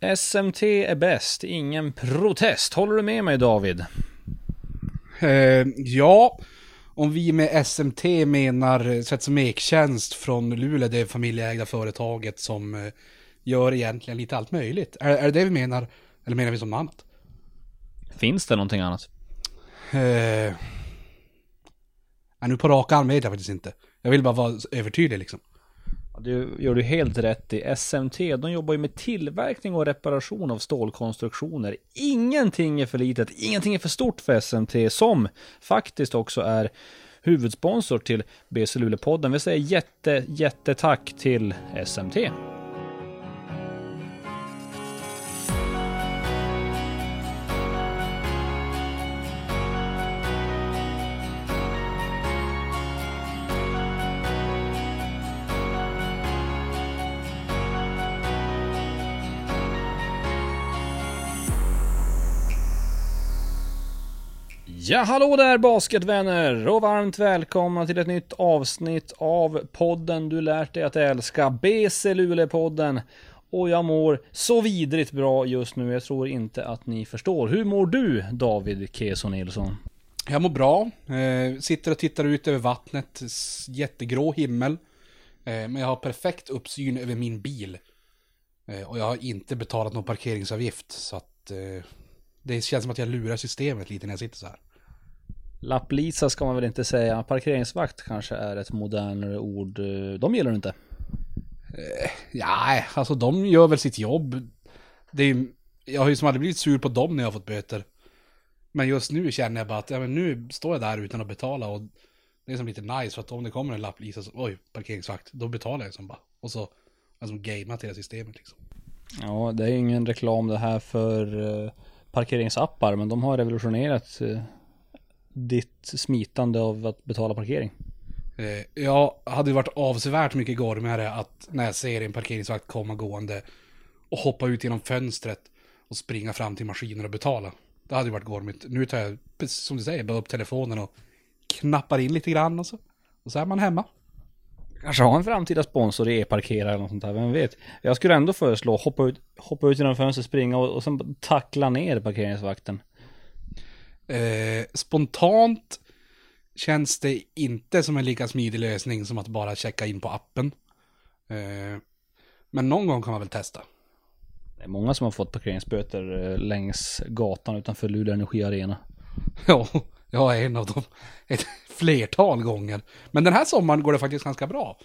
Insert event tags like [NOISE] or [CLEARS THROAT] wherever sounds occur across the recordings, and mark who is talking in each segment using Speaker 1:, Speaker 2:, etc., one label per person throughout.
Speaker 1: SMT är bäst, ingen protest. Håller du med mig David?
Speaker 2: Eh, ja, om vi med SMT menar Svets och Mektjänst från Luleå, det familjeägda företaget som eh, gör egentligen lite allt möjligt. Är, är det det vi menar? Eller menar vi som något annat?
Speaker 1: Finns det någonting annat?
Speaker 2: Eh, nu på rak arm vet jag faktiskt inte. Jag vill bara vara övertydlig liksom.
Speaker 1: Du gör du helt rätt i. SMT, de jobbar ju med tillverkning och reparation av stålkonstruktioner. Ingenting är för litet, ingenting är för stort för SMT, som faktiskt också är huvudsponsor till BC Luleå-podden. Vi säger jätte, jättetack till SMT. Ja, hallå där basketvänner och varmt välkomna till ett nytt avsnitt av podden du lärt dig att älska, BC Luleå-podden. Och jag mår så vidrigt bra just nu, jag tror inte att ni förstår. Hur mår du, David Keso Nilsson?
Speaker 2: Jag mår bra. Eh, sitter och tittar ut över vattnet. Jättegrå himmel. Eh, men jag har perfekt uppsyn över min bil. Eh, och jag har inte betalat någon parkeringsavgift. Så att eh, det känns som att jag lurar systemet lite när jag sitter så här.
Speaker 1: Lapplisa ska man väl inte säga. Parkeringsvakt kanske är ett modernare ord. De gillar du inte?
Speaker 2: Ja, alltså de gör väl sitt jobb. Det är, jag har ju som aldrig blivit sur på dem när jag har fått böter. Men just nu känner jag bara att ja, men nu står jag där utan att betala och det är som lite nice för att om det kommer en lapp Lisa så, oj, parkeringsvakt, då betalar jag som bara. Och så, alltså gameat hela systemet liksom.
Speaker 1: Ja, det är ingen reklam det här för eh, parkeringsappar, men de har revolutionerat eh, ditt smitande av att betala parkering.
Speaker 2: Eh, jag hade varit avsevärt mycket gormigare att när jag ser en parkeringsvakt komma gående och hoppa ut genom fönstret och springa fram till maskinen och betala. Det hade ju varit gormigt. Nu tar jag, precis som du säger, bara upp telefonen och knappar in lite grann och så. Och så är man hemma.
Speaker 1: Kanske ha en framtida sponsor i e-parkera eller något sånt där, vem vet? Jag skulle ändå föreslå hoppa ut, hoppa ut genom fönstret, springa och, och sen tackla ner parkeringsvakten.
Speaker 2: Eh, spontant känns det inte som en lika smidig lösning som att bara checka in på appen. Eh, men någon gång kan man väl testa.
Speaker 1: Det är många som har fått parkeringsböter eh, längs gatan utanför Luleå Energi Arena. [LAUGHS]
Speaker 2: Ja, jag är en av dem. Ett flertal gånger. Men den här sommaren går det faktiskt ganska bra.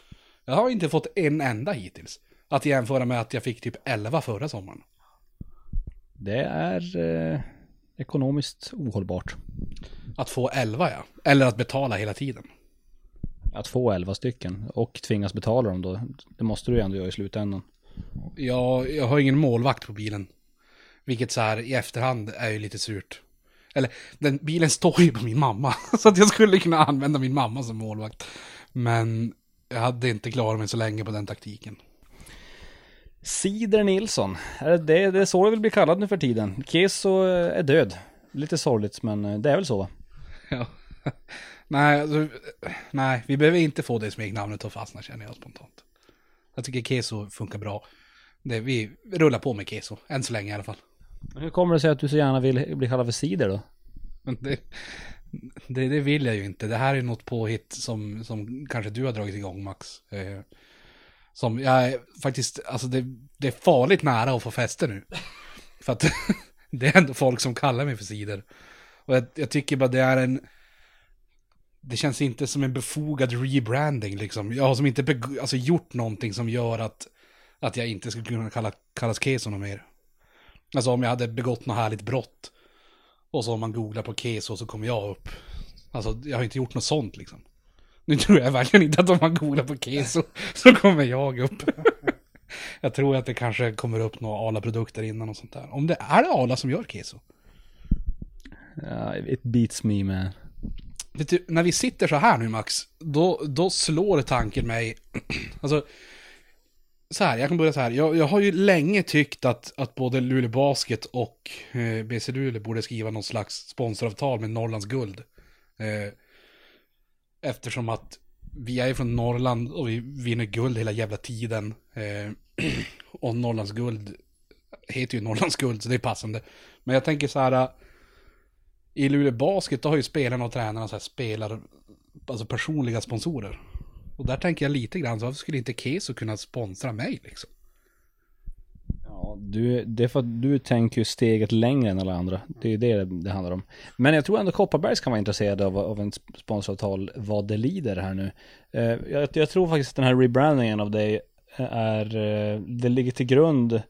Speaker 2: Jag har inte fått en enda hittills. Att jämföra med att jag fick typ 11 förra sommaren.
Speaker 1: Det är eh, ekonomiskt ohållbart.
Speaker 2: Att få 11 ja. Eller att betala hela tiden.
Speaker 1: Att få 11 stycken och tvingas betala dem då, det måste du ju ändå göra i slutändan.
Speaker 2: Jag, jag har ingen målvakt på bilen. Vilket så här i efterhand är ju lite surt. Eller, den bilen står ju på min mamma. [LAUGHS] Så att jag skulle kunna använda min mamma som målvakt. Men jag hade inte klarat mig så länge på den taktiken.
Speaker 1: Cider Nilsson, det, det, är så det vill bli kallad nu för tiden. Keso eh, är död. Lite sorgligt men eh, det är väl så va?
Speaker 2: Ja. [LAUGHS] nej, alltså, nej, vi behöver inte få det smeknamnet att fastna känner jag spontant. Jag tycker Keso funkar bra. Det, vi rullar på med Keso, än så länge i alla fall.
Speaker 1: Hur kommer det sig att du så gärna vill bli kallad för Cider då?
Speaker 2: Det, det, det vill jag ju inte. Det här är något påhitt som, som kanske du har dragit igång Max. Som jag är faktiskt, alltså det, det är farligt nära att få fäste nu. För att [LAUGHS] det är ändå folk som kallar mig för cider. Och jag, jag tycker bara det är en... Det känns inte som en befogad rebranding liksom. Jag har som inte alltså, gjort någonting som gör att, att jag inte skulle kunna kalla, kallas keso något mer. Alltså om jag hade begått något härligt brott. Och så om man googlar på keso så kommer jag upp. Alltså jag har inte gjort något sånt liksom. Nu tror jag verkligen inte att om man googlar på keso så kommer jag upp. jag tror att det kanske kommer upp några Arla-produkter innan och sånt där. Om det är det Arla som gör keso.
Speaker 1: Ja, it beats me man.
Speaker 2: Vet du, när vi sitter så här nu Max, då, då slår tanken mig, [CLEARS THROAT] alltså, så här, jag kan börja så här, jag, jag har ju länge tyckt att, att både Luleå Basket och eh, BC Luleå borde skriva någon slags sponsoravtal med Norrlands Guld. Eh, eftersom att vi är från Norrland och vi vinner guld hela jävla tiden. Eh, [CLEARS THROAT] och Norrlands Guld heter ju Norrlands guld så det är passande. Men jag tänker så här. Eh, I Luleå Basket då har ju spelarna och tränarna så här spelar, alltså personliga sponsorer. Och där tänker jag lite grann, så varför skulle inte Keso kunna sponsra mig liksom?
Speaker 1: Ja, du, det är för att du tänker ju steget längre än alla andra. Det är det det handlar om. Men jag tror ändå Kopparbergs kan vara intresserade av, av en sponsoravtal vad det lider här nu. Eh, jag, jag, tror faktiskt att den här rebrandingen av dig eh, är, eh, det ligger till grund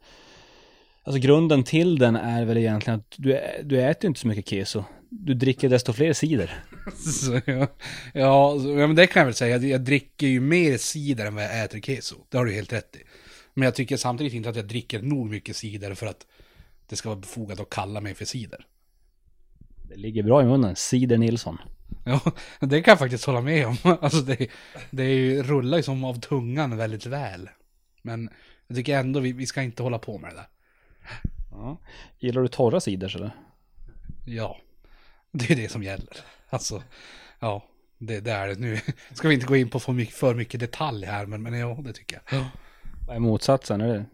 Speaker 1: Alltså grunden till den är väl egentligen att du, du äter inte så mycket keso. Du dricker desto fler cider. [LAUGHS]
Speaker 2: ja, ja, men det kan jag väl säga. Jag, jag dricker ju mer cider än vad jag äter keso. Det har du helt rätt i. Men jag tycker samtidigt inte att jag dricker nog mycket cider för att det ska vara befogat att kalla mig för cider.
Speaker 1: Det ligger bra i munnen. Cider Nilsson.
Speaker 2: Ja, det kan jag faktiskt hålla med om. [LAUGHS] Alltså det, det är ju, rullar ju som av tungan väldigt väl. Men jag tycker ändå vi, vi ska inte hålla på med det där.
Speaker 1: Ja. Gillar du torra cider eller?
Speaker 2: Ja, det är det som gäller. Alltså, ja, det, det är det. Nu ska vi inte gå in på för mycket, för mycket detalj här, men, men ja, det tycker jag.
Speaker 1: Vad är motsatsen? Är det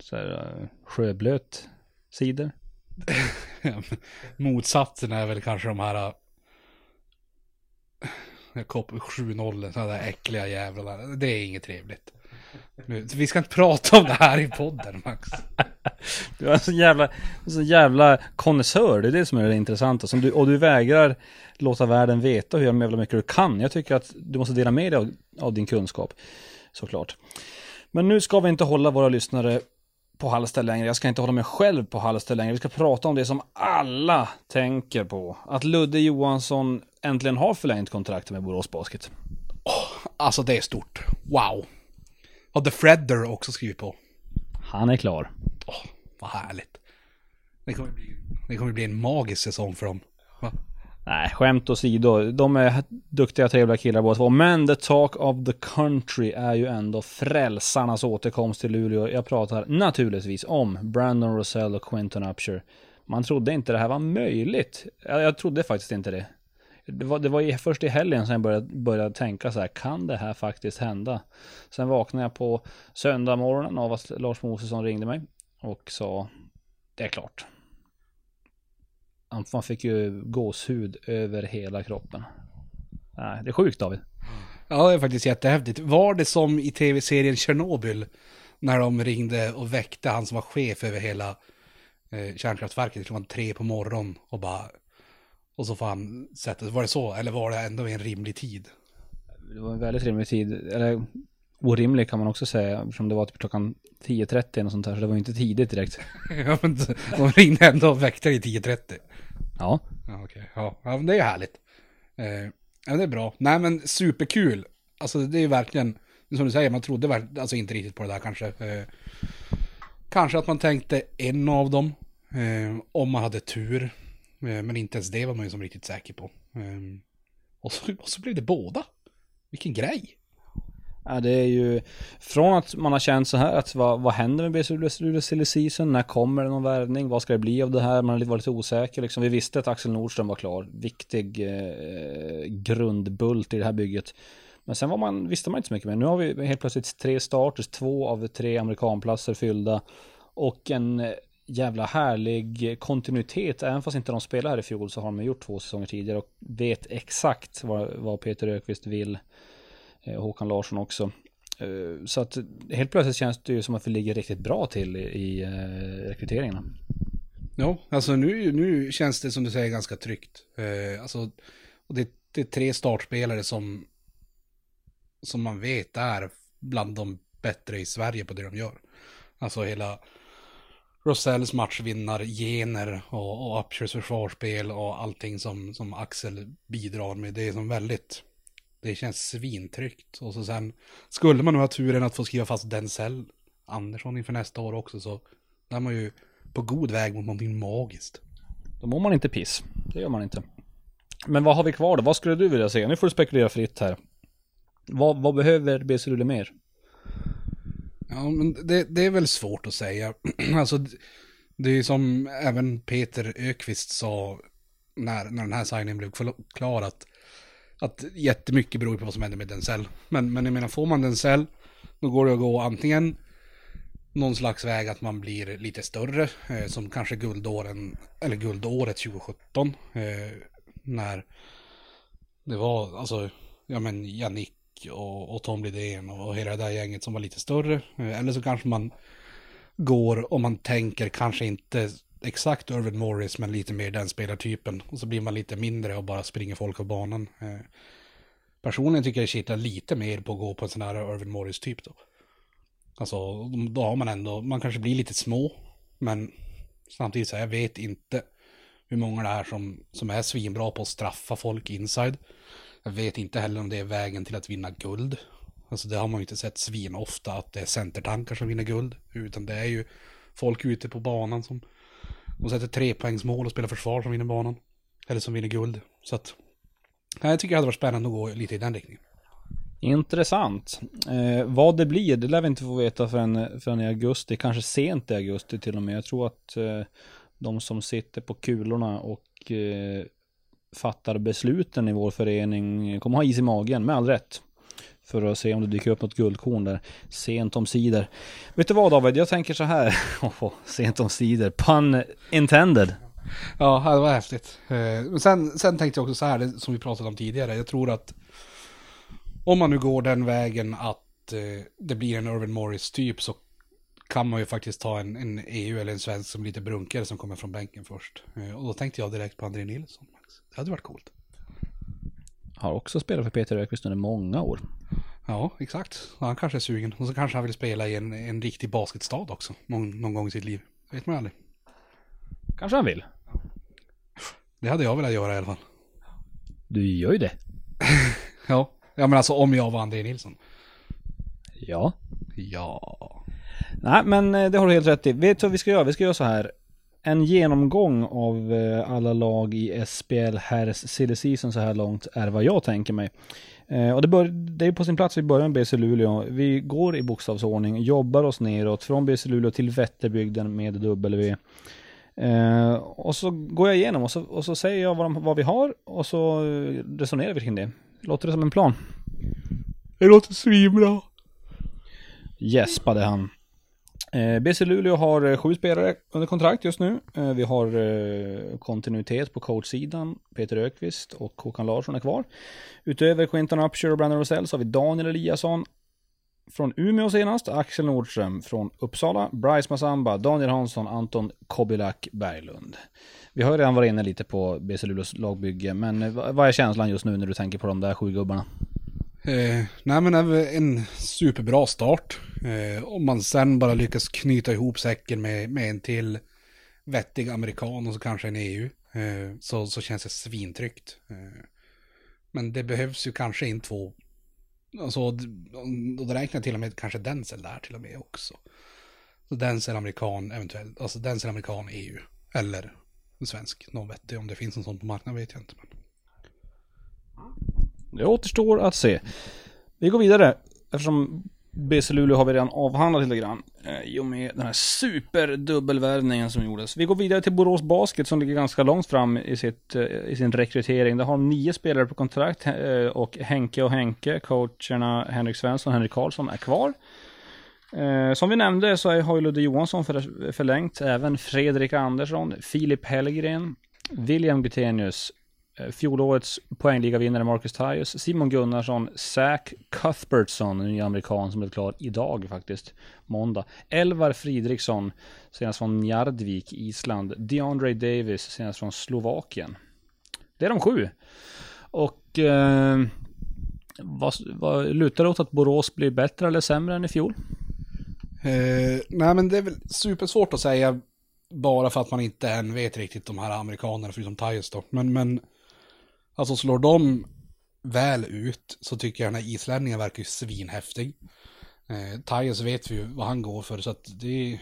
Speaker 1: så här, uh, sjöblöt cider? [LAUGHS]
Speaker 2: motsatsen är väl kanske de här kopp 7-0, sådana där äckliga jävlarna. Det är inget trevligt. Nu, vi ska inte prata om det här i podden, Max. [LAUGHS]
Speaker 1: Du är en sån jävla, så jävla konnässör, det är det som är det intressanta. Som du, och du vägrar låta världen veta hur jävla mycket du kan. Jag tycker att du måste dela med dig av, av din kunskap, såklart. Men nu ska vi inte hålla våra lyssnare på halster längre. Jag ska inte hålla mig själv på halster längre. Vi ska prata om det som alla tänker på. Att Ludde Johansson äntligen har förlängt kontraktet med Borås Basket.
Speaker 2: Oh, alltså det är stort. Wow. Har The Fredder också skrivit på.
Speaker 1: Han är klar.
Speaker 2: Åh, oh, vad härligt. Det kommer, bli, det kommer bli en magisk säsong för dem. Va?
Speaker 1: Nej, skämt åsido. De är duktiga, trevliga killar båda två. Men the talk of the country är ju ändå frälsarnas återkomst till Luleå. Jag pratar naturligtvis om Brandon Rosell och Quinton Upshur. Man trodde inte det här var möjligt. Jag, jag trodde faktiskt inte det. Det var, det var först i helgen som jag började, började tänka så här, kan det här faktiskt hända? Sen vaknade jag på söndag morgonen av att Lars Mosesson ringde mig och sa, det är klart. Man fick ju gåshud över hela kroppen. Nej, det är sjukt David.
Speaker 2: Ja, det är faktiskt jättehäftigt. Var det som i tv-serien Tjernobyl? När de ringde och väckte han som var chef över hela eh, kärnkraftverket klockan tre på morgonen och bara och så får han sätta Var det så? Eller var det ändå en rimlig tid?
Speaker 1: Det var en väldigt rimlig tid. Eller orimlig kan man också säga. Eftersom det var typ klockan 10.30 och sånt där. Så det var ju inte tidigt direkt. [LAUGHS]
Speaker 2: ja men de ringde ändå och väckte dig 10.30.
Speaker 1: Ja.
Speaker 2: Ja. Okay. Ja. ja men det är härligt. Eh, ja det är bra. Nej men superkul. Alltså det är ju verkligen. Som du säger, man trodde alltså inte riktigt på det där kanske. Eh, kanske att man tänkte en av dem. Eh, om man hade tur. Eh, men inte ens det var man ju som riktigt säker på. Ehm, och så, och så blev det båda. Vilken grej.
Speaker 1: Ja, det är ju från att man har känt så här att vad, vad händer med BC Silly Season? När kommer det någon värvning? Vad ska det bli av det här? Man har varit lite osäker liksom. Vi visste att Axel Nordström var klar. Viktig eh, grundbult i det här bygget. Men sen var man, visste man inte så mycket mer. Nu har vi helt plötsligt tre starters, två av tre amerikanplatser fyllda. Och en eh, jävla härlig kontinuitet. Även fast inte de spelar här i fjol så har de gjort två säsonger tidigare och vet exakt vad, vad Peter Ökvist vill. Eh, Håkan Larsson också. Eh, så att helt plötsligt känns det ju som att vi ligger riktigt bra till i, eh, rekryteringarna.
Speaker 2: Ja, alltså nu, nu känns det som du säger ganska tryggt. Alltså, och det, det är tre startspelare som, som man vet är bland de bättre i Sverige på det de gör. Alltså hela Rosells matchvinnargener och, och Upshers försvarsspel och allting som, som Axel bidrar med. Det är som väldigt, det känns svintryggt. Och så sen, skulle man nu ha turen att få skriva fast Denzel Andersson inför nästa år också så är man ju på god väg mot någonting magiskt.
Speaker 1: Då mår man inte piss. Det gör man inte. Men vad har vi kvar då? Vad skulle du vilja se? Nu får du spekulera fritt här. Vad, vad behöver BC Luleå mer?
Speaker 2: Ja, men det, det är väl svårt att säga. [CLEARS THROAT] alltså, det är som även Peter Ökvist sa när, när den här signingen blev klar att, att jättemycket beror på vad som händer med Denzel. Men, men jag menar, får man Denzel, då går det att gå antingen någon slags väg att man blir lite större, eh, som kanske guldåren, eller guldåret 2017, eh, när det var, alltså, ja men Jannick och, och Tom Lidén och hela det där gänget som var lite större. Eh, eller så kanske man går, om man tänker kanske inte exakt Irvin Morris, men lite mer den spelartypen. Och så blir man lite mindre och bara springer folk av banan. Eh, personligen tycker jag det kittlar lite mer på att gå på en sån här Irvin Morris-typ då. Alltså, då har man ändå, man kanske blir lite små, men samtidigt så jag vet inte hur många det är som, som är svinbra på att straffa folk inside. Jag vet inte heller om det är vägen till att vinna guld. Alltså det har man ju inte sett svin ofta att det är centertankar som vinner guld. Utan det är ju folk ute på banan som de sätter trepoängsmål och spelar försvar som vinner banan. Eller som vinner guld. Så att jag tycker det hade varit spännande att gå lite i den riktningen.
Speaker 1: Intressant. Eh, vad det blir, det lär vi inte få veta förrän, förrän i augusti. Kanske sent i augusti till och med. Jag tror att eh, de som sitter på kulorna och eh, fattar besluten i vår förening kommer ha is i magen, med all rätt. För att se om det dyker upp något guldkorn där sent om sidor. Vet du vad David, jag tänker så här. [LAUGHS] Oh, sent om sidor, pun intended.
Speaker 2: Ja, det var häftigt. Eh, men sen, sen tänkte jag också så här, det som vi pratade om tidigare. Jag tror att om man nu går den vägen att eh, det blir en Irvin Morris typ så kan man ju faktiskt ta en, en EU eller en svensk som lite brunkare som kommer från bänken först. Eh, och då tänkte jag direkt på André Nilsson. Det hade varit coolt.
Speaker 1: Har också spelat för Peter Ökvist under många år.
Speaker 2: Ja, exakt. Han kanske är sugen. Och så kanske han vill spela i en, en riktig basketstad också. Någon, någon gång i sitt liv. vet man aldrig.
Speaker 1: Kanske han vill.
Speaker 2: Det hade jag velat göra i alla fall.
Speaker 1: Du gör ju det. [LAUGHS]
Speaker 2: ja. ja, men alltså om jag var André Nilsson.
Speaker 1: Ja.
Speaker 2: Ja.
Speaker 1: Nej, men eh, det har du helt rätt i. Vet du vad vi ska göra? Vi ska göra så här. En genomgång av eh, alla lag i SPL Herrs silly season så här långt är vad jag tänker mig. Eh, och det, bör, det är på sin plats, vi börjar med BC Luleå. Vi går i bokstavsordning, jobbar oss neråt från BC Luleå till Vätterbygden med W. Eh, och så går jag igenom och så, och så säger jag vad, vad vi har och så resonerar vi kring det. Låter det som en plan?
Speaker 2: Det låter svinbra.
Speaker 1: Gäspade han. Eh, BC Luleå har eh, sju spelare under kontrakt just nu. Eh, vi har eh, kontinuitet på coachsidan. Peter Ökvist och Håkan Larsson är kvar. Utöver Quinton Upshire och Brandon Rosell så har vi Daniel Eliasson från Umeå senast, Axel Nordström från Uppsala, Bryce Masamba, Daniel Hansson, Anton Kobilak Berglund. Vi har ju redan varit inne lite på BC Luleås lagbygge, men eh, vad är känslan just nu när du tänker på de där sju gubbarna?
Speaker 2: Eh, nej men en superbra start. Eh, om man sen bara lyckas knyta ihop säcken med, med en till vettig amerikan och så kanske en EU. Eh, så, så känns det svintryggt. Eh, men det behövs ju kanske in två. Alltså, och då räknar jag till och med kanske Denzel där till och med också. Så Denzel amerikan eventuellt, alltså Denzel amerikan EU. Eller en svensk, någon vettig. Om det finns en sån på marknaden vet jag inte. Men...
Speaker 1: Det återstår att se. Vi går vidare. Eftersom BC Luleå har vi redan avhandlat lite grann. Eh, I och med den här superdubbelvärvningen som gjordes. Vi går vidare till Borås Basket som ligger ganska långt fram i, sitt, eh, i sin rekrytering. Där har de nio spelare på kontrakt eh, och Henke och Henke, coacherna Henrik Svensson och Henrik Karlsson är kvar. Som vi nämnde så har ju Ludde Johansson förlängt, även Fredrik Andersson, Filip Hellgren, William Gutenius, Eh, fjolårets poängligavinnare Marcus Tyus, Simon Gunnarsson, Zach Cuthbertson, en ny amerikan som blev klar idag faktiskt, måndag. Elvar Fridriksson, senast från Njardvik, Island. DeAndre Davis, senast från Slovakien. Det är de sju. Och eh, vad, vad lutar det åt att Borås blir bättre eller sämre än i fjol?
Speaker 2: Eh, nej men det är väl supersvårt att säga bara för att man inte än vet riktigt de här amerikanerna förutom Tyus då. Men, men Alltså slår de väl ut så tycker jag den här islänningen verkar ju svinhäftig. Eh, Tajes vet vi ju vad han går för så att det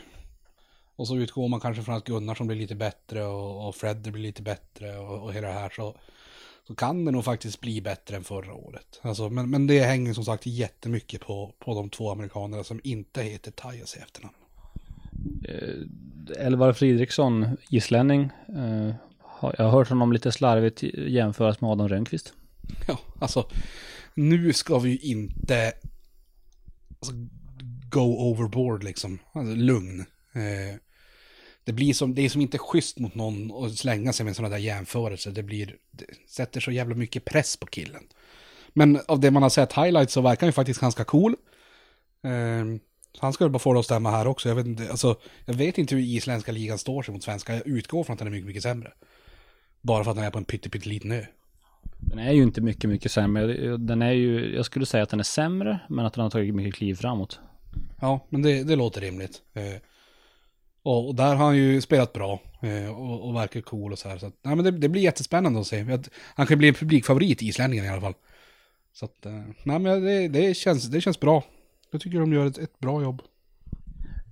Speaker 2: Och så utgår man kanske från att Gunnarsson blir lite bättre och, och Fred blir lite bättre och, och hela det här så så kan det nog faktiskt bli bättre än förra året. Alltså, men, men det hänger som sagt jättemycket på, på de två amerikanerna som inte heter Tajas i efternamn.
Speaker 1: Eh, Elvar Fridriksson, islänning, eh, jag har hört honom lite slarvigt jämföras med Adam Rönnqvist. [LAUGHS]
Speaker 2: Ja, alltså nu ska vi ju inte alltså, go overboard liksom. Alltså, lugn. Eh, det blir som, det är som inte schysst mot någon att slänga sig med sådana där jämförelser. Det blir, det sätter så jävla mycket press på killen. Men av det man har sett highlights så verkar han ju faktiskt ganska cool. Eh, han ska väl bara få det att stämma här också. Jag vet, inte, alltså, jag vet inte hur isländska ligan står sig mot svenska. Jag utgår från att den är mycket, mycket sämre. Bara för att den är på en pytteliten ö.
Speaker 1: Den är ju inte mycket, mycket sämre. Den är ju, jag skulle säga att den är sämre, men att den har tagit mycket kliv framåt.
Speaker 2: Ja, men det, det låter rimligt. Eh, och, och, där har han ju spelat bra eh, och, och verkar cool och så här. Så att, nej, men det, det, blir jättespännande att se. Han kan bli en publikfavorit i islänningen i alla fall. Så att, eh, nej men det, det, känns, det känns bra. Jag tycker de gör ett, ett bra jobb.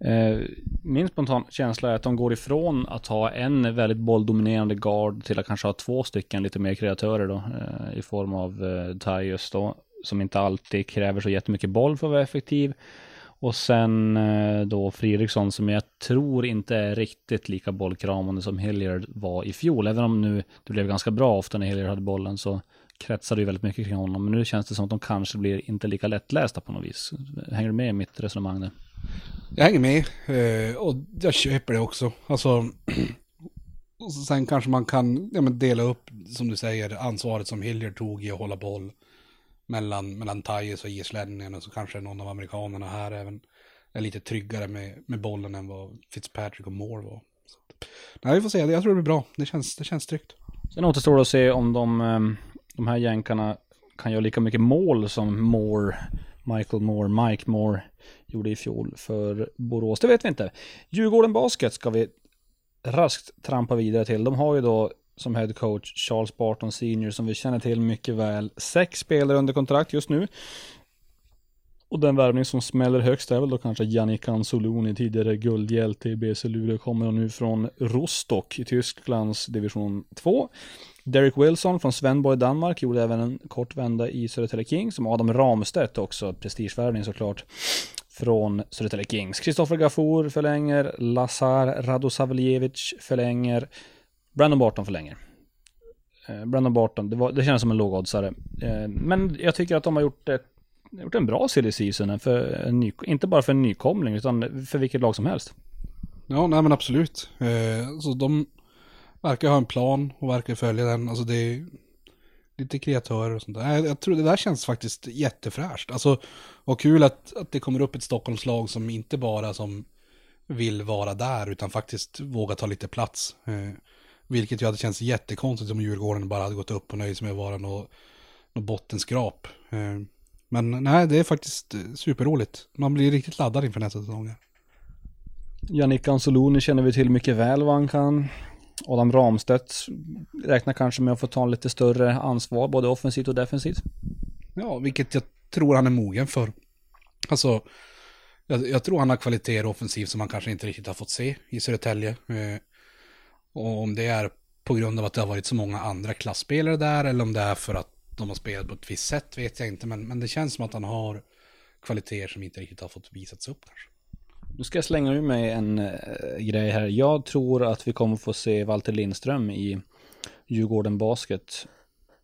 Speaker 1: Eh, min spontana känsla är att de går ifrån att ha en väldigt bolldominerande guard till att kanske ha två stycken lite mer kreatörer då. Eh, I form av eh, Tyus då. Som inte alltid kräver så jättemycket boll för att vara effektiv. Och sen då Fredriksson som jag tror inte är riktigt lika bollkramande som Hilliard var i fjol. Även om nu det blev ganska bra ofta när Hilliard hade bollen så kretsade ju väldigt mycket kring honom. Men nu känns det som att de kanske blir inte lika lättlästa på något vis. Hänger du med i mitt resonemang där?
Speaker 2: Jag hänger med eh, och jag köper det också. Alltså, [CLEARS THROAT] och sen kanske man kan ja, men dela upp, som du säger, ansvaret som Hilliard tog i att hålla boll mellan, mellan Tyus och islänningen och så kanske någon av amerikanerna här även är lite tryggare med, med bollen än vad Fitzpatrick och Moore var. Så, nej, vi får se. Jag tror det blir bra. Det känns, det känns tryggt.
Speaker 1: Sen återstår det att se om de, ehm, de här jänkarna kan göra lika mycket mål som Moore, Michael Moore, Mike Moore gjorde i fjol för Borås. Det vet vi inte. Djurgården Basket ska vi raskt trampa vidare till. De har ju då som head coach Charles Barton Senior som vi känner till mycket väl. Sex spelare under kontrakt just nu. Och den värvning som smäller högst är väl då kanske Jannik Anzuluni, tidigare guldhjälte i BC Luleå, kommer nu från Rostock i Tysklands division 2. Derek Wilson från Svenborg, Danmark, gjorde även en kort vända i Södertälje Kings, som Adam Ramstedt också, prestigevärvning såklart, från Södertälje Kings. Kristoffer Gafour förlänger, Lazar Radosavljevic förlänger, Brandon Barton förlänger. Eh, Brandon Barton, det, var, det känns som en lågoddsare. Eh, men jag tycker att de har gjort, gjort en bra serie season, för en ny, inte bara för en nykomling, utan för vilket lag som helst.
Speaker 2: Ja, nej men absolut. Eh, så de verkar ha en plan och verkar följa den. Alltså det lite kreatörer och sånt där. Jag, jag tror det där känns faktiskt jättefräscht. Alltså, och kul att, att det kommer upp ett Stockholmslag som inte bara som vill vara där utan faktiskt våga ta lite plats. Eh, vilket ju hade känts jättekonstigt om Djurgården bara hade gått upp och nöjt sig med att vara något, något bottenskrap. Eh, men nej, det är faktiskt superroligt. Man blir riktigt laddad inför nästa säsong.
Speaker 1: Jannik Anzoloni känner vi till mycket väl vad han kan. Adam Ramstedt räknar kanske med att få ta lite större ansvar, både offensivt och defensivt.
Speaker 2: Ja, vilket jag tror han är mogen för. Alltså, jag, jag tror han har kvaliteter offensivt som man kanske inte riktigt har fått se i Södertälje. Eh, och om det är på grund av att det har varit så många andra klassspelare där eller om det är för att de har spelat på ett visst sätt vet jag inte. Men, men det känns som att han har kvaliteter som inte riktigt har fått visats upp kanske.
Speaker 1: Nu ska jag slänga ur mig en äh, grej här. Jag tror att vi kommer få se Walter Lindström i Djurgården Basket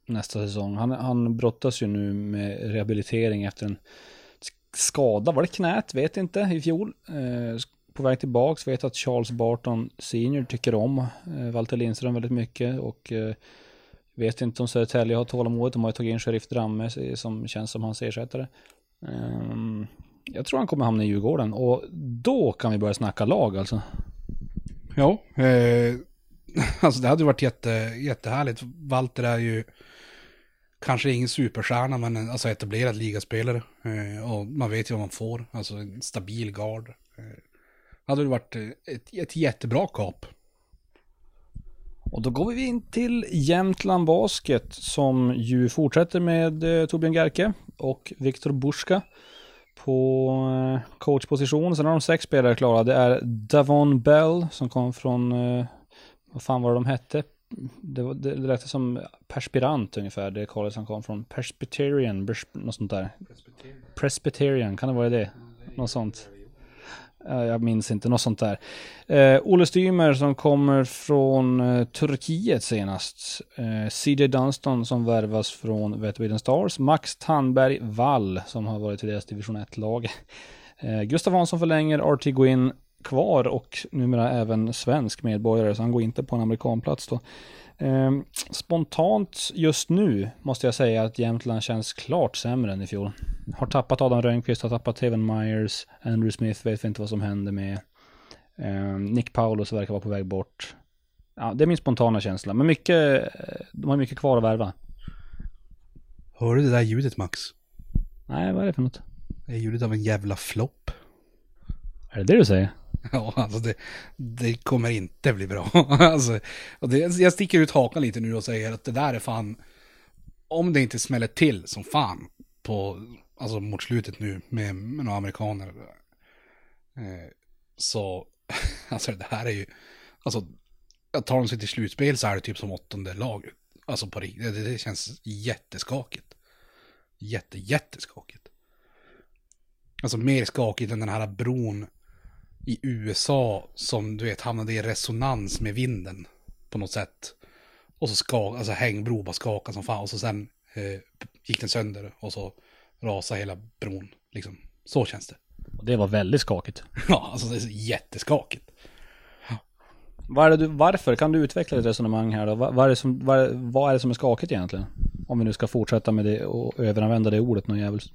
Speaker 1: nästa säsong. Han, han brottas ju nu med rehabilitering efter en skada. Var det knät? Vet inte. I fjol. Eh, på väg tillbaks. Vet att Charles Barton Senior tycker om eh, Walter Lindström väldigt mycket. Och eh, vet inte om Södertälje har tålamodet. De har ju tagit in Sheriff Dramme eh, som känns som hans ersättare. Um, jag tror han kommer hamna i Djurgården och då kan vi börja snacka lag alltså.
Speaker 2: Ja, eh, [LAUGHS] alltså det hade varit jätte, jättehärligt. Walter är ju kanske ingen superstjärna men alltså etablerad ligaspelare. Eh, och man vet ju vad man får, alltså en stabil gard. Eh, hade det varit ett, ett jättebra kap.
Speaker 1: Och då går vi in till Jämtland Basket som ju fortsätter med eh, Torbjörn Gerke och Viktor Burska på eh, coachposition. Sen har de sex spelare klara. Det är Davon Bell som kom från, eh, vad fan var det de hette? Det, det, det lät som perspirant ungefär, det college han kom från. Presbyterian, något sånt där. Presbyterian, Presbyterian kan det vara det? Något sånt Eh, jag minns inte, något sånt där. Eh, Olle Stymer som kommer från eh, Turkiet senast. Eh, CJ Dunston som värvas från Vätterbyden Stars. Max Tandberg Wall som har varit i deras division 1-lag. Eh, Gustav Hansson förlänger, RT Gwyn kvar och numera även svensk medborgare, så han går inte på en amerikanplats då. Eh, spontant just nu måste jag säga att Jämtland känns klart sämre än i fjol. Har tappat Adam Rönnqvist, har tappat Teven Myers, Andrew Smith vet vi inte vad som händer med. Eh, Nick Paulus verkar vara på väg bort. Ja, det är min spontana känsla, men mycket, eh, de har mycket kvar att värva.
Speaker 2: Hör du det där ljudet Max?
Speaker 1: Nej, vad är det för något?
Speaker 2: Det är ljudet av en jävla flopp.
Speaker 1: Är det det du säger? [LAUGHS]
Speaker 2: Ja, alltså det, det kommer inte bli bra. [LAUGHS] alltså, och det, jag sticker ut hakan lite nu och säger att det där är fan, om det inte smäller till som fan på, alltså mot slutet nu med, med några amerikaner. Eh, så, [LAUGHS] alltså det här är ju, alltså, jag tar de sig till slutspel så är det typ som åttonde lag. Alltså på riktigt, det, det känns jätteskakigt. Jätte, jätteskakigt. Alltså mer skakigt än den här bron i USA som du vet hamnade i resonans med vinden på något sätt. Och så ska, alltså hängbro bara skakade som fan och så sen eh, gick den sönder och så rasade hela bron. Liksom. Så känns det.
Speaker 1: Och det var väldigt skakigt. [LAUGHS]
Speaker 2: Ja, alltså det är jätteskakigt.
Speaker 1: Vad är det du, varför? Kan du utveckla ett resonemang här då? Vad, vad, är det som, vad, vad är det som är skakigt egentligen? Om vi nu ska fortsätta med det och överanvända det ordet någon jävels.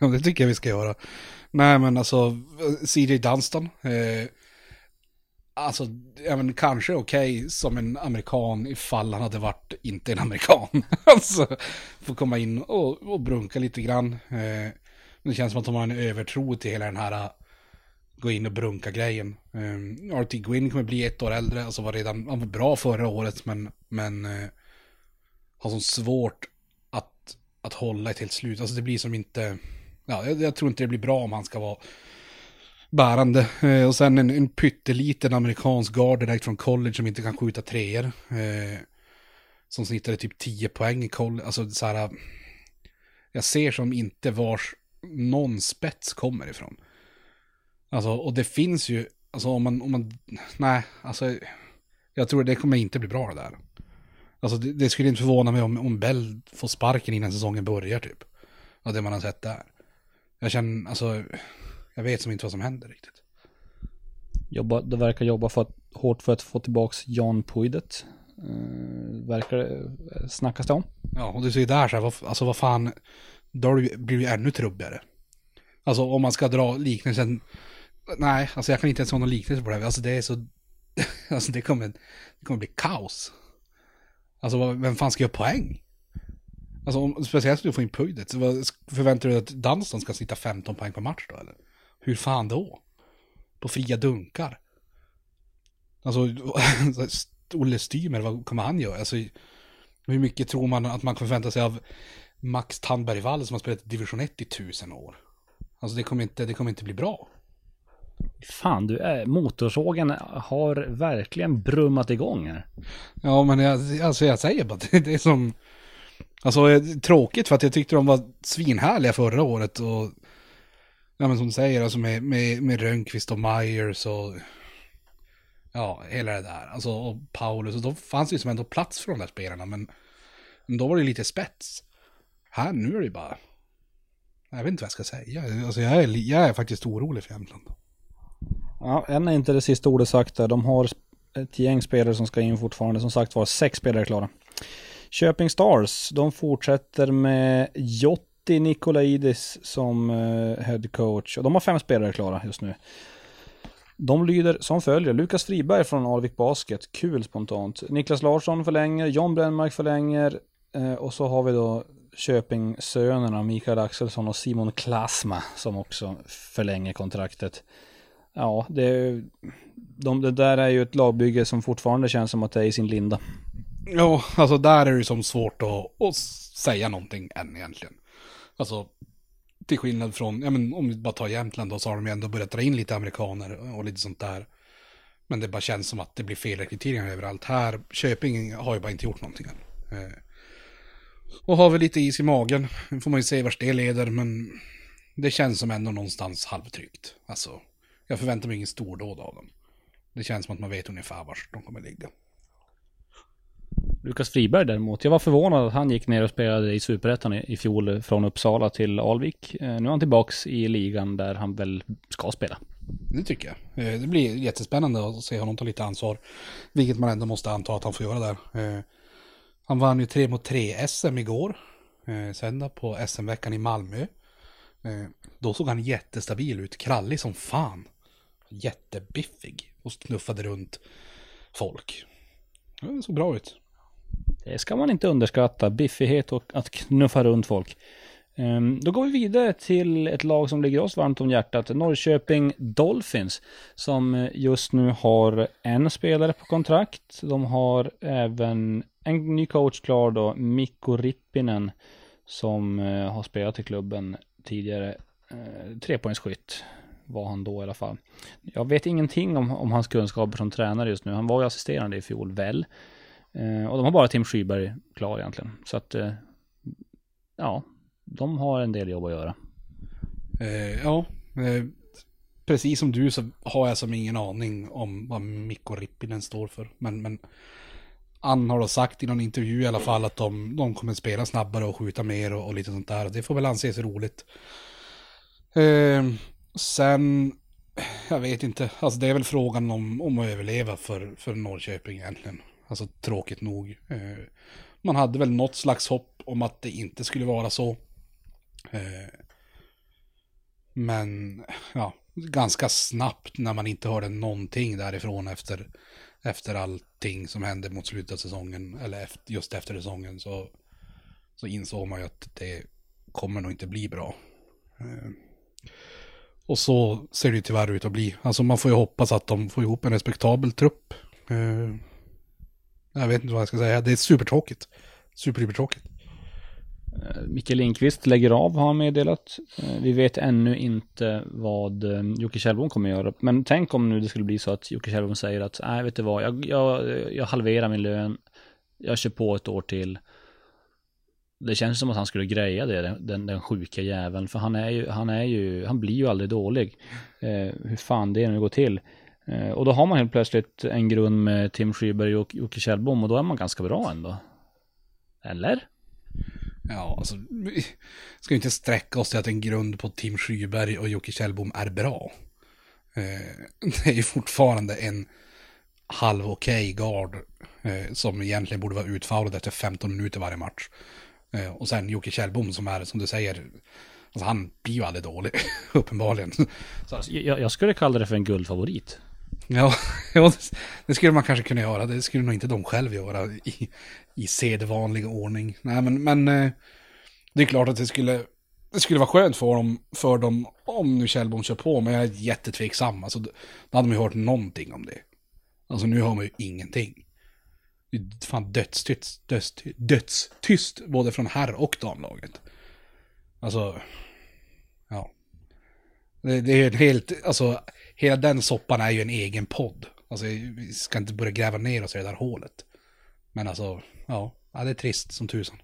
Speaker 2: Ja, det tycker jag vi ska göra. Nej, men alltså, CJ Dunstan. Eh, alltså, ja, men kanske okej okay, som en amerikan ifall han hade varit inte en amerikan. [LAUGHS] alltså, få komma in och, och brunka lite grann. Eh, det känns som att de har en övertro till hela den här eh, gå in och brunka grejen. Eh, um, RT Gwyn kommer bli ett år äldre, alltså var redan, han var bra förra året men, men uh, har så svårt att, att hålla ett helt slut. Alltså det blir som inte, ja jag, jag tror inte det blir bra om han ska vara bärande. Eh, och sen en, en pytteliten amerikansk guard direkt från college som inte kan skjuta treor. Eh, som snittade typ 10 poäng i college, alltså så här, jag ser som inte vars någon spets kommer ifrån. Alltså, och det finns ju, alltså om man, om man, nej, alltså, jag tror det kommer inte bli bra det där. Alltså det, det skulle inte förvåna mig om, om Bell får sparken innan säsongen börjar typ. Av det man har sett där. Jag känner, alltså, jag vet som inte vad som händer riktigt.
Speaker 1: Jobba, det verkar jobba för att, hårt för att få tillbaka Jan Puidet. Uh, verkar det snackas det om.
Speaker 2: Ja, och du ser där så här, vad, alltså vad fan, då blir det ännu trubbigare. Alltså om man ska dra liknelsen Nej, alltså jag kan inte ens ha någon liknelse på det här. Alltså det är så... [LAUGHS] alltså det kommer, det kommer bli kaos. Alltså vem fan ska göra poäng? Alltså om, speciellt om du får in Puidet. Så förväntar du dig att Dunstan ska sitta 15 poäng per match då eller? Hur fan då? På fria dunkar? Alltså, [LAUGHS] Olle Stymer, vad kommer han göra? Alltså, hur mycket tror man att man kan förvänta sig av Max Tandberg-Wall som har spelat division 1 i tusen år? Alltså det kommer inte, det kommer inte bli bra.
Speaker 1: Fan, du är, motorsågen har verkligen brummat igång här.
Speaker 2: Ja, men jag, alltså jag säger bara det, [LAUGHS] det är som... Alltså eh, tråkigt för att jag tyckte de var svinhärliga förra året och... Ja men som du säger, alltså med, med, med Rönnqvist och Myers och... Ja, hela det där. Alltså och Paulus. Och då fanns det ju som ändå plats för de där spelarna men... Men då var det lite spets. Här nu är det ju bara... Jag vet inte vad jag ska säga. Alltså jag är, jag är faktiskt orolig för Jämtland.
Speaker 1: Ja, än är inte det sista ordet sagt där. De har ett gäng spelare som ska in fortfarande. Som sagt var, sex spelare klara. Köping Stars, de fortsätter med Jotti Nikolaidis som eh, head coach. Och de har fem spelare klara just nu. De lyder som följer. Lukas Friberg från Alvik Basket. Kul spontant. Niklas Larsson förlänger. John Brännmark förlänger. Eh, och så har vi då Köpingsönerna, Mikael Axelsson och Simon Klasma som också förlänger kontraktet ja, det, de, det där är ju ett lagbygge som fortfarande känns som att det är i sin linda.
Speaker 2: Ja, alltså där är det ju som svårt att, att säga någonting än egentligen. Alltså, till skillnad från, ja men om vi bara tar Jämtland då så har de ju ändå börjat dra in lite amerikaner och lite sånt där. Men det bara känns som att det blir felrekryteringar överallt. Här, Köping har ju bara inte gjort någonting än. Eh, och har väl lite is i magen. Nu får man ju se vart det leder, men det känns som ändå någonstans halvtryggt. Alltså, jag förväntar mig ingen stordåd av dem. Det känns som att man vet ungefär var de kommer ligga.
Speaker 1: Lukas Friberg däremot. Jag var förvånad att han gick ner och spelade i Superettan i, fjol från Uppsala till Alvik. Eh, nu är han tillbaks i ligan där han väl ska spela.
Speaker 2: Det tycker jag. Eh, det blir jättespännande att se honom ta lite ansvar. Vilket man ändå måste anta att han får göra där. Eh, han vann ju 3 mot 3 SM igår. Eh, söndag på SM-veckan i Malmö. Då såg han jättestabil ut, krallig som fan. Jättebiffig och knuffade runt folk. Det såg bra ut.
Speaker 1: Det ska man inte underskatta, biffighet och att knuffa runt folk. Ehm, då går vi vidare till ett lag som ligger oss varmt om hjärtat, Norrköping Dolphins, som eh, just nu har en spelare på kontrakt. De har även en ny coach klar då, Mikko Rippinen, som eh, har spelat i klubben tidigare. Eh, trepoängsskytt var han då i alla fall. Jag vet ingenting om, om hans kunskaper som tränare just nu. Han var ju assisterande i fjol väl. Eh, och de har bara Tim Skyberg klar egentligen. Så att, eh, ja, de har en del jobb att göra.
Speaker 2: Eh, ja, eh, precis som du så har jag som ingen aning om vad Mikko Rippinen står för. Men, men Ann har då sagt i någon intervju i alla fall att de, de kommer spela snabbare och skjuta mer och, och lite sånt där. Det får väl anses roligt. Eh, sen, [SIGHS] jag vet inte, alltså det är väl frågan om, om att överleva för, för Norrköping egentligen. Alltså tråkigt nog. Eh, man hade väl något slags hopp om att det inte skulle vara så. Eh, men ja, ganska snabbt när man inte hörde någonting därifrån efter, efter allting som hände mot slutet av säsongen, eller efter, just efter säsongen, så, så insåg man ju att det kommer nog inte bli bra. Eh, och så ser det ju tyvärr ut att bli. Alltså man får ju hoppas att de får ihop en respektabel trupp. Uh, jag vet inte vad jag ska säga, det är supertråkigt. Super, super tråkigt.
Speaker 1: Eh, Lindqvist lägger av har han meddelat. Eh, vi vet ännu inte vad Jocke Kjellbom kommer göra. Men tänk om nu det skulle bli så att Jocke Kjellbom säger att nej, vet du vad, jag, jag, jag halverar min lön. Jag kör på ett år till. Det känns som att han skulle greja det, den, den, den sjuka jäveln. För han är ju, han är ju, han blir ju aldrig dålig. Eh, hur fan det nu går till. Eh, och då har man helt plötsligt en grund med Tim Skyberg och Jocke Kjellbom och då är man ganska bra ändå. Eller?
Speaker 2: Ja, alltså, vi ska ju inte sträcka oss till att en grund på Tim Skyberg och Jocke Kjellbom är bra. Eh, det är ju fortfarande en halv okej okay guard eh, som egentligen borde vara utfallad efter 15 minuter varje match. Eh, och sen Jocke Kjellbom som är, som du säger, alltså han blir ju aldrig dålig, [LAUGHS] uppenbarligen.
Speaker 1: Så, jag, jag skulle kalla det för en guldfavorit.
Speaker 2: Ja, [LAUGHS] det skulle man kanske kunna göra. Det skulle nog inte de själv göra i, i sedvanlig ordning. Nej, men, men eh, det är klart att det skulle, det skulle vara skönt för dem, för dem om nu Kjellbom kör på, men jag är jättetveksam. Alltså, då hade man ju hört någonting om det. Alltså nu hör man ju ingenting. Det är fan dödstyst, dödstyst, dödstyst både från herr och damlaget. Alltså, ja. Det, det är helt, alltså hela den soppan är ju en egen podd. Alltså vi ska inte börja gräva ner oss i det där hålet. Men alltså, ja, ja det är trist som tusan.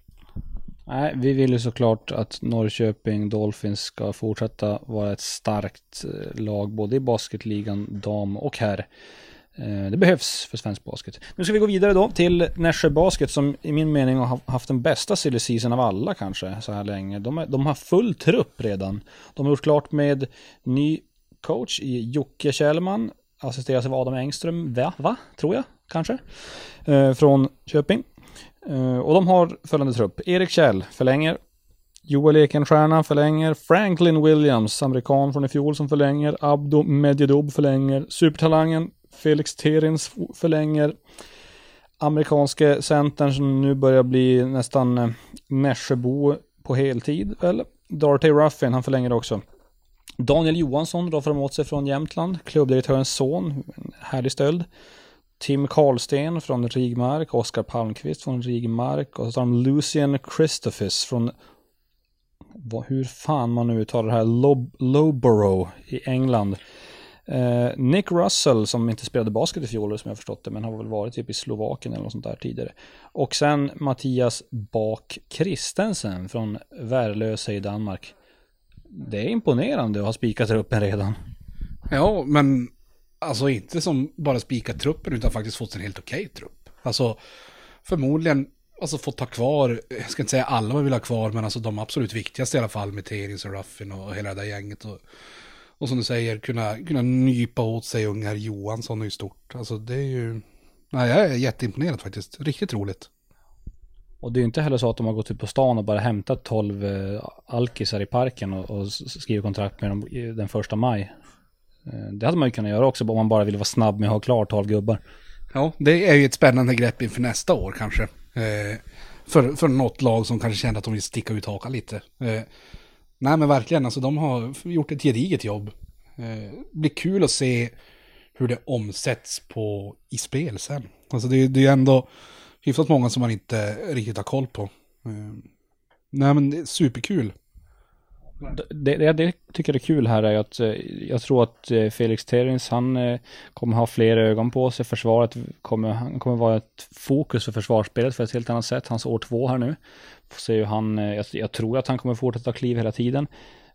Speaker 1: Nej, vi vill ju såklart att Norrköping Dolphins ska fortsätta vara ett starkt eh, lag både i basketligan dam och herr. Eh, det behövs för svensk basket. Nu ska vi gå vidare då till Nässjö Basket som i min mening har haft den bästa silly season av alla kanske så här länge. De, är, de har full trupp redan. De har gjort klart med ny coach i Jocke Kjellman. Assisteras av Adam Engström, va? va? Tror jag, kanske. Eh, från Köping. Eh, och de har följande trupp. Erik Kjell förlänger. Joel Ekenstierna förlänger. Franklin Williams, amerikan från i fjol som förlänger. Abdo Medjedob förlänger. Supertalangen Felix Terins förlänger. Amerikanske centern som nu börjar bli nästan eh, Nässjöbo på heltid. Eller Darty Ruffin, han förlänger också. Daniel Johansson drar framåt sig från Jämtland, klubbdirektörens son, härlig stöld. Tim Karlsten från Rigmark, Oskar Palmqvist från Rigmark och så har de Lucian Christophers från hur fan man nu uttalar det här, Lob Loborough i England. Eh, Nick Russell som inte spelade basket i fjol som jag förstått det, men har väl varit typ i Slovakien eller något sånt där tidigare. Och sen Mattias Bak Kristensen från Värlöse i Danmark det är imponerande att ha spikat truppen redan.
Speaker 2: Ja, men alltså inte som bara spikat truppen utan faktiskt fått en helt okej okay trupp. Alltså förmodligen alltså fått ta kvar, jag ska inte säga alla man vill ha kvar, men alltså de absolut viktigaste i alla fall med Terins och Ruffin och hela det där gänget. Och, och som du säger, kunna, kunna nypa åt sig ungar Johansson är ju stort. Alltså det är ju, nej jag är jätteimponerad faktiskt, riktigt roligt.
Speaker 1: Och det är ju inte heller så att de har gått ut på stan och bara hämtat 12 eh, alkisar i parken och, och skrivit kontrakt med dem den första maj. Eh, det hade man ju kunnat göra också om man bara ville vara snabb med att ha klar 12 gubbar.
Speaker 2: Ja, det är ju ett spännande grepp inför nästa år kanske. Eh, för, för något lag som kanske känner att de vill sticka ut hakan lite. Eh, nej men verkligen, alltså de har gjort ett gediget jobb. Eh, blir kul att se hur det omsätts på, i spel sen. Alltså det, det är ju ändå hyfsat många som man inte riktigt har koll på. Eh, nej men det är superkul.
Speaker 1: Det, det, det tycker jag är kul här är att eh, jag tror att eh, Felix Terins, han eh, kommer ha fler ögon på sig. Försvaret kommer, han kommer vara ett fokus för försvarsspelet för ett helt annat sätt. Hans år två här nu. Så är ju han, eh, jag, jag tror att han kommer fortsätta kliv hela tiden.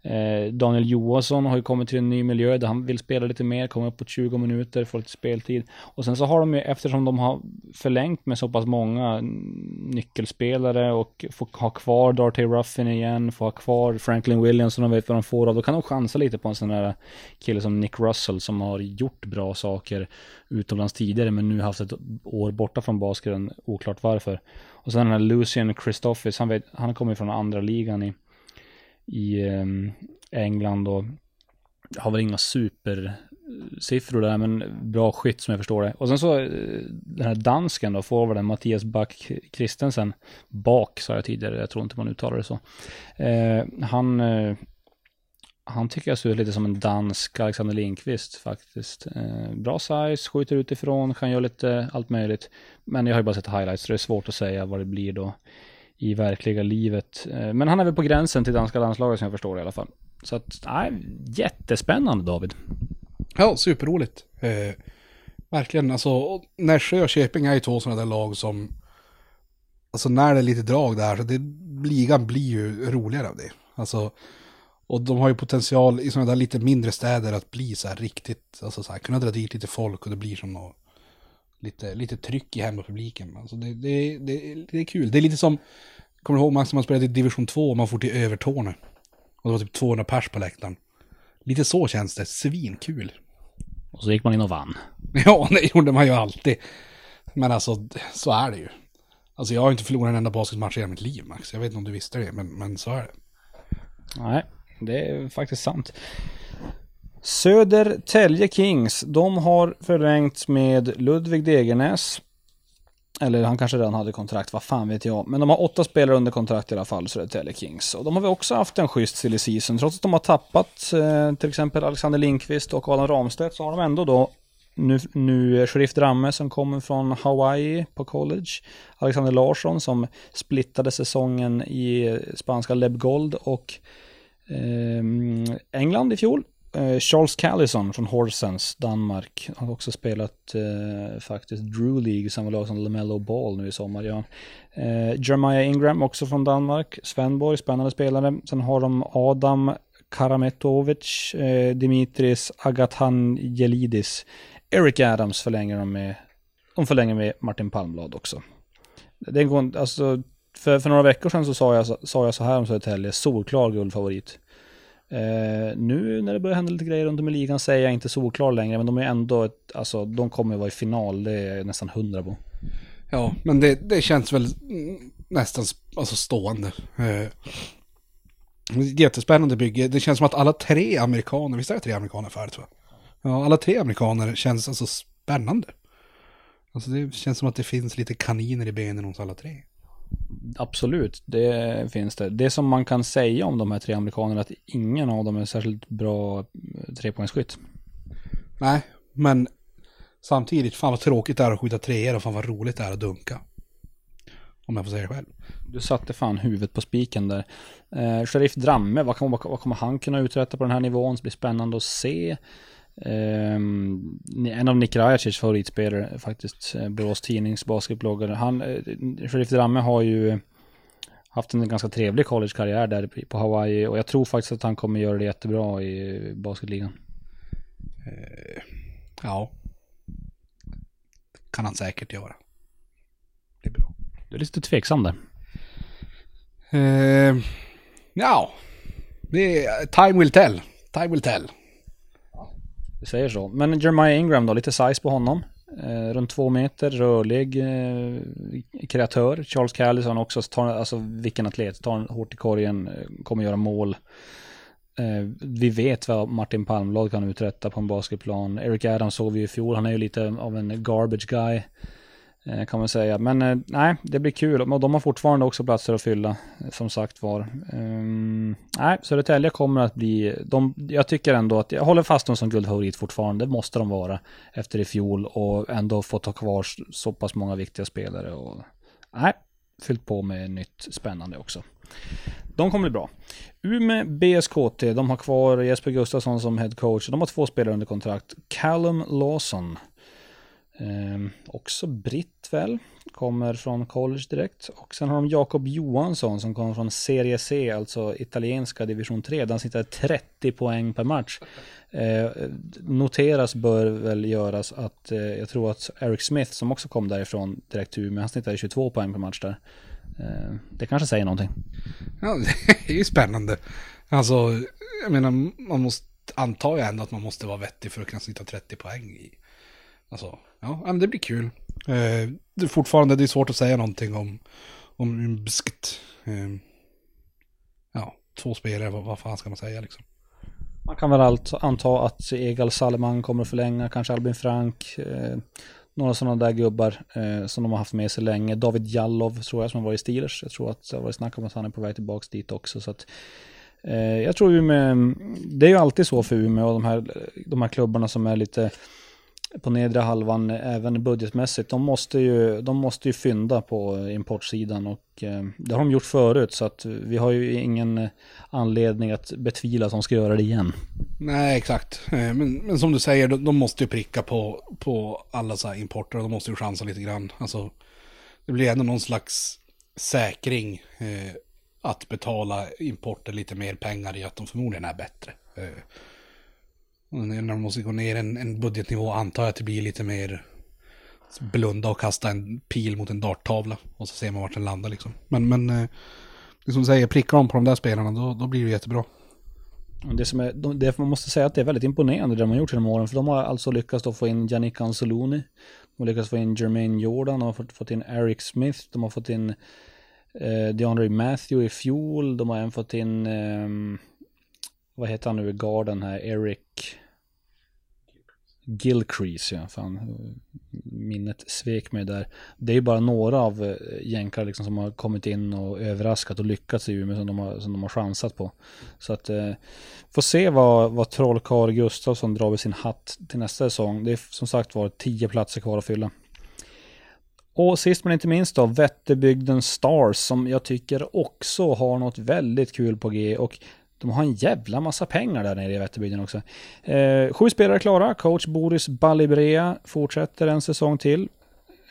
Speaker 1: Eh, Daniel Johansson har ju kommit till en ny miljö där han vill spela lite mer, komma upp på 20 minuter, få lite speltid. Och sen så har de ju, eftersom de har förlängt med så pass många nyckelspelare och får ha kvar Darty Ruffin igen, får ha kvar Franklin Williams som de vet vad de får av, då kan de chansa lite på en sån där kille som Nick Russell som har gjort bra saker utomlands tidigare men nu haft ett år borta från basketen, oklart varför. Och sen den här Lucian Christophis, han, vet, han kommer från andra ligan i i ehm, England och har väl inga supersiffror där, men bra skytt som jag förstår det. Och sen så eh, den här dansken då, forwarden Mattias Back Kristensen, Bak sa jag tidigare, jag tror inte man uttalar det så. Eh, han, eh, han tycker jag ser ut lite som en dansk Alexander Lindqvist faktiskt. Eh, bra size, skjuter utifrån, kan göra lite allt möjligt. Men jag har ju bara sett highlights, så det är svårt att säga vad det blir då i verkliga livet. Eh, men han är väl på gränsen till danska landslaget som jag förstår det i alla fall. Så att, nej, jättespännande David.
Speaker 2: Ja, superroligt. Eh, verkligen, alltså Nässjö och Köping är ju två sådana där lag som, alltså när det är lite drag där, så det, ligan blir ju roligare av det. Alltså, och de har ju potential i sådana där lite mindre städer att bli så här riktigt, alltså så här, kunna dra dit lite folk och det blir som något, lite, lite tryck i hemmapubliken. Alltså det, det, det, det är kul. Det är lite som, kommer du ihåg Max, när man spelade i division 2 och man får till Övertorneå. Och det var typ 200 pers på läktaren. Lite så känns det, svinkul.
Speaker 1: Och så gick man in och vann. [LAUGHS]
Speaker 2: Ja, det gjorde man ju alltid. Men alltså, så är det ju. Alltså jag har inte förlorat en enda basketmatch i hela mitt liv Max. Jag vet inte om du visste det, men, men så är det.
Speaker 1: Nej, det är faktiskt sant. Södertälje Kings, de har förlängt med Ludvig Degernäs. Eller han kanske redan hade kontrakt, vad fan vet jag. Men de har åtta spelare under kontrakt i alla fall, Södertälje Kings. Och de har väl också haft en schysst silly season. Trots att de har tappat eh, till exempel Alexander Lindqvist och Adam Ramstedt så har de ändå då nu, nu Sheriff Dramme som kommer från Hawaii på college. Alexander Larsson som splittade säsongen i spanska Leb Gold och Ehm, England i fjol. Eh, Charles Callison från Horsens, Danmark. Han har också spelat eh, faktiskt Drew League, samma lag som LaMelo Ball nu i sommar. Ja. Eh, Jeremiah Ingram också från Danmark. Svenborg, spännande spelare. Sen har de Adam Karametovic, eh, Dimitris Agathangelidis. Eric Adams förlänger de med. De förlänger med Martin Palmblad också. Det går, alltså, för, för några veckor sedan så sa jag, sa jag så här om Södertälje, solklar guldfavorit. Eh, nu när det börjar hända lite grejer runt om i ligan säger jag inte solklar längre, men de är ändå, ett, alltså de kommer vara i final, det är jag nästan hundra på.
Speaker 2: Ja, men det, det känns väl nästan alltså stående. Eh, jättespännande bygge. Det känns som att alla tre amerikaner, visst är det tre amerikaner färdigt va? Ja, alla tre amerikaner känns alltså spännande. Alltså det känns som att det finns lite kaniner i benen hos alla tre.
Speaker 1: Absolut, det finns det. Det som man kan säga om de här tre amerikanerna är att ingen av dem är särskilt bra eh, trepoängsskytt.
Speaker 2: Nej, men samtidigt, fan vad tråkigt det är att skjuta treor och fan vad roligt det är att dunka. Om jag får säga det själv.
Speaker 1: Du satte fan huvudet på spiken där. Eh, Sheriff Dramme, vad kommer, vad kommer han kunna uträtta på den här nivån? Det blir spännande att se. Um, en av Nick Rajacic favoritspelare faktiskt, eh, Borås Tidnings basketbloggare. Han, uh, Sheriff Dramme har ju haft en ganska trevlig collegekarriär där på Hawaii och jag tror faktiskt att han kommer göra det jättebra i basketligan.
Speaker 2: Uh, ja. Kan han säkert göra. Det är bra.
Speaker 1: Du är lite tveksam där.
Speaker 2: Eh, ja, det är time will tell. Time will tell.
Speaker 1: Vi säger så. Men Jeremiah Ingram då, lite size på honom. Eh, runt två meter, rörlig eh, kreatör. Charles Callison också, tar, alltså vilken atlet, tar hårt i korgen, eh, kommer göra mål. Eh, vi vet vad Martin Palmblad kan uträtta på en basketplan. Eric Adams såg vi i fjol, han är ju lite av en garbage guy. Eh, kan man säga. Men eh, nej, det blir kul. Och de har fortfarande också platser att fylla, som sagt var. Um, nej, Södertälje kommer att bli... De, jag tycker ändå att jag håller fast dem som guldfavorit fortfarande. Det måste de vara efter i fjol och ändå få ta kvar så pass många viktiga spelare. Och, nej, fyllt på med nytt spännande också. De kommer bli bra. Umeå BSKT, de har kvar Jesper Gustafsson som head coach. De har två spelare under kontrakt. Callum Lawson Eh, också britt väl, kommer från college direkt. Och sen har de Jakob Johansson som kommer från Serie C, alltså italienska division 3. Där han sitter 30 poäng per match. Eh, noteras bör väl göras att eh, jag tror att Eric Smith som också kom därifrån direkt till Umeå, han snittade 22 poäng per match där. Eh, det kanske säger någonting.
Speaker 2: Ja, [LAUGHS] det är ju spännande. Alltså, jag menar, man måste, antar jag ändå att man måste vara vettig för att kunna snitta 30 poäng i. Alltså, Ja, men det blir kul. Eh, det är fortfarande det är svårt att säga någonting om, om bskt. Eh, ja, två spelare, vad, vad fan ska man säga liksom?
Speaker 1: Man kan väl allt anta att Egal Salman kommer att förlänga, kanske Albin Frank. Eh, några sådana där gubbar eh, som de har haft med sig länge. David Jallov tror jag som har varit i Steelers. Jag tror att det har varit snack om att han är på väg tillbaka dit också. Så att, eh, jag tror Umeå, det är ju alltid så för Umeå och de här, de här klubbarna som är lite på nedre halvan även budgetmässigt. De måste ju, de måste ju fynda på importsidan och eh, det har de gjort förut så att vi har ju ingen anledning att betvivla att de ska göra det igen.
Speaker 2: Nej, exakt. Eh, men, men som du säger, de, de måste ju pricka på, på alla så här importer och de måste ju chansa lite grann. Alltså, det blir ändå någon slags säkring eh, att betala importer lite mer pengar i att de förmodligen är bättre. Eh, när de måste gå ner en, en budgetnivå antar jag att det blir lite mer blunda och kasta en pil mot en darttavla. Och så ser man vart den landar liksom. Men, men eh, det som säger, prickar de på de där spelarna då, då blir det jättebra.
Speaker 1: Det som är, det man måste säga att det är väldigt imponerande det de har gjort genom åren. För de har alltså lyckats då få in Yannick Anzoloni. De har lyckats få in Jermaine Jordan. De har fått, fått in Eric Smith. De har fått in eh, DeAndre Matthew i fjol. De har även fått in eh, vad heter han nu i garden här, Eric Gilcrease, ja, fan, minnet svek mig där. Det är ju bara några av eh, jänkar liksom som har kommit in och överraskat och lyckats i Umeå som de har, som de har chansat på. Så att, eh, får se vad, vad Trollkarl Gustafsson drar vid sin hatt till nästa säsong. Det är som sagt var tio platser kvar att fylla. Och sist men inte minst då, Vätterbygden Stars som jag tycker också har något väldigt kul på G. Och de har en jävla massa pengar där nere i Vätterbygden också. Eh, sju spelare klara. Coach Boris Balibrea fortsätter en säsong till.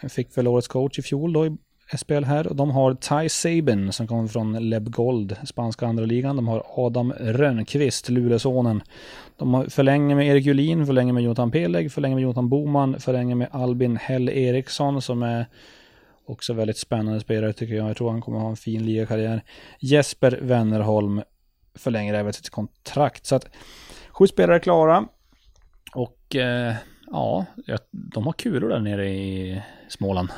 Speaker 1: Fick väl årets coach i fjol då i SPL här. Och de har Ty Sabin som kommer från Leb Gold, spanska andra ligan. De har Adam Rönnqvist, Luleåsonen. De förlänger med Erik Julin, förlänger med Jonathan Peleg, förlänger med Jonathan Boman, förlänger med Albin Hell Eriksson som är också väldigt spännande spelare tycker jag. Jag tror han kommer ha en fin ligakarriär. Jesper Wennerholm förlänger även sitt kontrakt. Så att sju spelare är klara. Och eh, ja, de har kulor där nere i Småland.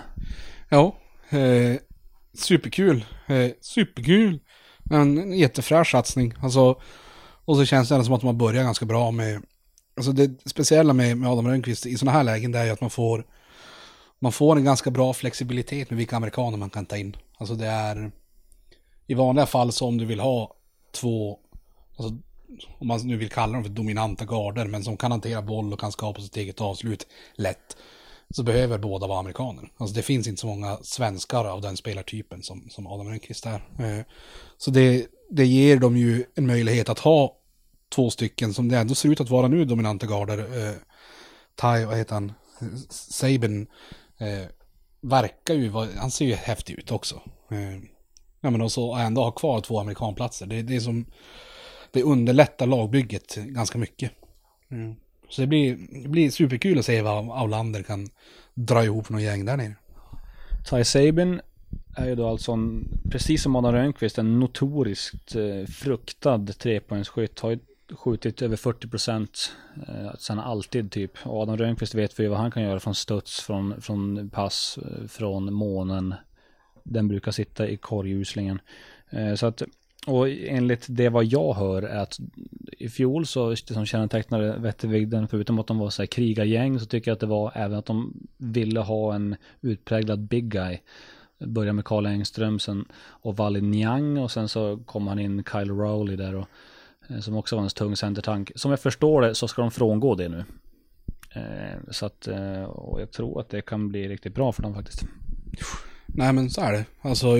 Speaker 2: Ja, eh, superkul. Eh, superkul. En jättefräsch satsning. Alltså, och så känns det som att man börjar ganska bra med... Alltså det speciella med, med Adam Rönnqvist i sådana här lägen det är ju att man får... Man får en ganska bra flexibilitet med vilka amerikaner man kan ta in. Alltså det är... I vanliga fall så om du vill ha två, alltså, om man nu vill kalla dem för dominanta garder, men som kan hantera boll och kan skapa sitt eget avslut lätt, så behöver båda vara amerikaner. Alltså det finns inte så många svenskar av den spelartypen som, som Adam Rönnqvist är. Eh, så det, det ger dem ju en möjlighet att ha två stycken som det ändå ser ut att vara nu dominanta garder. Eh, tai, vad heter han? Sabin eh, verkar ju vara, han ser ju häftig ut också. Ja men och så ändå ha kvar två amerikanplatser. Det, det är som, det underlättar lagbygget ganska mycket. Mm. Så det blir, det blir superkul att se vad Aulander kan dra ihop någon gäng där nere.
Speaker 1: Ty Sabin är ju då alltså, en, precis som Adam Rönnqvist, en notoriskt eh, fruktad trepoängsskytt. Har ju skjutit över 40 procent eh, sen alltid typ. Och Adam Rönnqvist vet vi vad han kan göra från studs, från, från pass, eh, från månen. Den brukar sitta i korguslingen. Eh, så att, och enligt det vad jag hör är att i fjol så, det som kännetecknade Vättervigden, förutom att de var så här krigargäng, så tycker jag att det var även att de ville ha en utpräglad big guy. Börja med Karl Engström sen och Wally Niang och sen så kom han in Kyle Rowley där och eh, som också var en tung centertank. Som jag förstår det så ska de frångå det nu. Eh, så att, och jag tror att det kan bli riktigt bra för dem faktiskt.
Speaker 2: Nej men så är det. Alltså,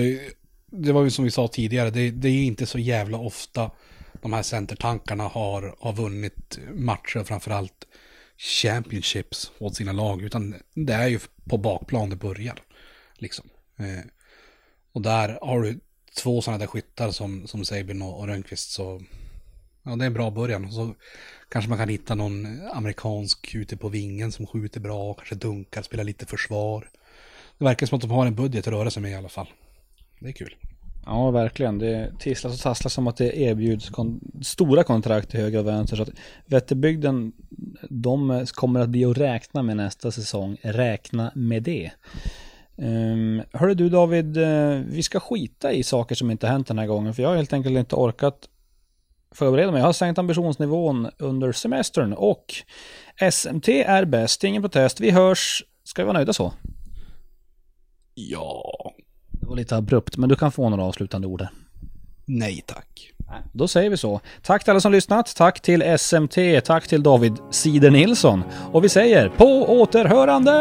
Speaker 2: det var ju som vi sa tidigare, det, det är inte så jävla ofta de här centertankarna har, har vunnit matcher, framförallt championships åt sina lag, utan det är ju på bakplan det börjar. Liksom. Eh, och där har du två sådana där skyttar som, som Sabin och, och Rönnqvist, så ja, det är en bra början. Så kanske man kan hitta någon amerikansk ute på vingen som skjuter bra, kanske dunkar, spelar lite försvar. Det verkar som att de har en budget att röra sig med i alla fall. Det är kul.
Speaker 1: Ja, verkligen. Det tisslas och tasslas som att det erbjuds kon stora kontrakt till höger och vänster. Så att Vätterbygden, de kommer att bli att räkna med nästa säsong. Räkna med det. Um, hörru du David, uh, vi ska skita i saker som inte hänt den här gången. För jag har helt enkelt inte orkat förbereda mig. Jag har sänkt ambitionsnivån under semestern och SMT är bäst, ingen protest. Vi hörs. Ska vi vara nöjda så?
Speaker 2: Ja.
Speaker 1: Det var lite abrupt, men du kan få några avslutande ord.
Speaker 2: Nej tack.
Speaker 1: Då säger vi så. Tack till alla som lyssnat. Tack till SMT. Tack till David Sider Nilsson. Och vi säger på återhörande!